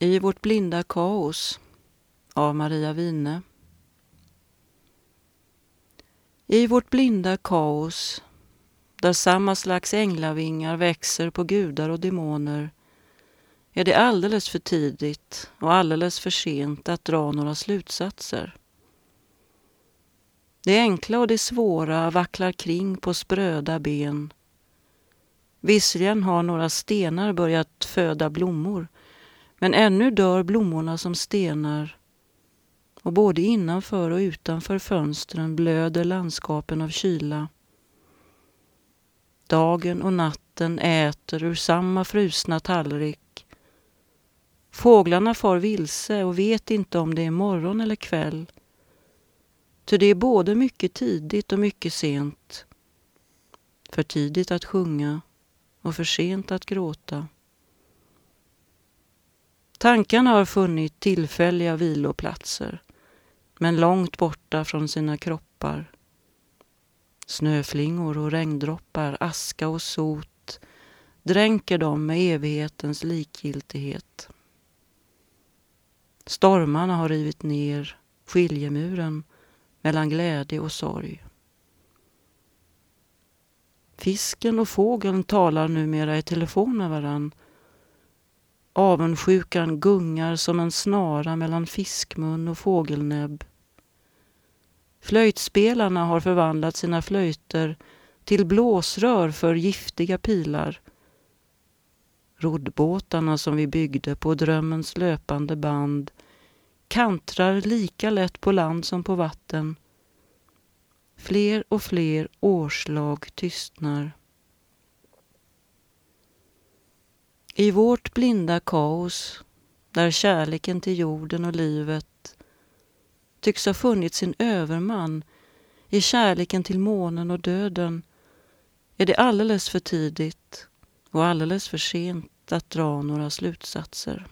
I vårt blinda kaos av Maria Wine. I vårt blinda kaos där samma slags änglavingar växer på gudar och demoner är det alldeles för tidigt och alldeles för sent att dra några slutsatser. Det enkla och det svåra vacklar kring på spröda ben. Visserligen har några stenar börjat föda blommor men ännu dör blommorna som stenar och både innanför och utanför fönstren blöder landskapen av kyla. Dagen och natten äter ur samma frusna tallrik. Fåglarna far vilse och vet inte om det är morgon eller kväll. Ty det är både mycket tidigt och mycket sent. För tidigt att sjunga och för sent att gråta. Tankarna har funnit tillfälliga viloplatser men långt borta från sina kroppar. Snöflingor och regndroppar, aska och sot dränker dem med evighetens likgiltighet. Stormarna har rivit ner skiljemuren mellan glädje och sorg. Fisken och fågeln talar numera i telefon med varann. Avundsjukan gungar som en snara mellan fiskmun och fågelnäbb. Flöjtspelarna har förvandlat sina flöjter till blåsrör för giftiga pilar. Roddbåtarna som vi byggde på drömmens löpande band kantrar lika lätt på land som på vatten. Fler och fler årslag tystnar. I vårt blinda kaos, där kärleken till jorden och livet tycks ha funnit sin överman i kärleken till månen och döden, är det alldeles för tidigt och alldeles för sent att dra några slutsatser.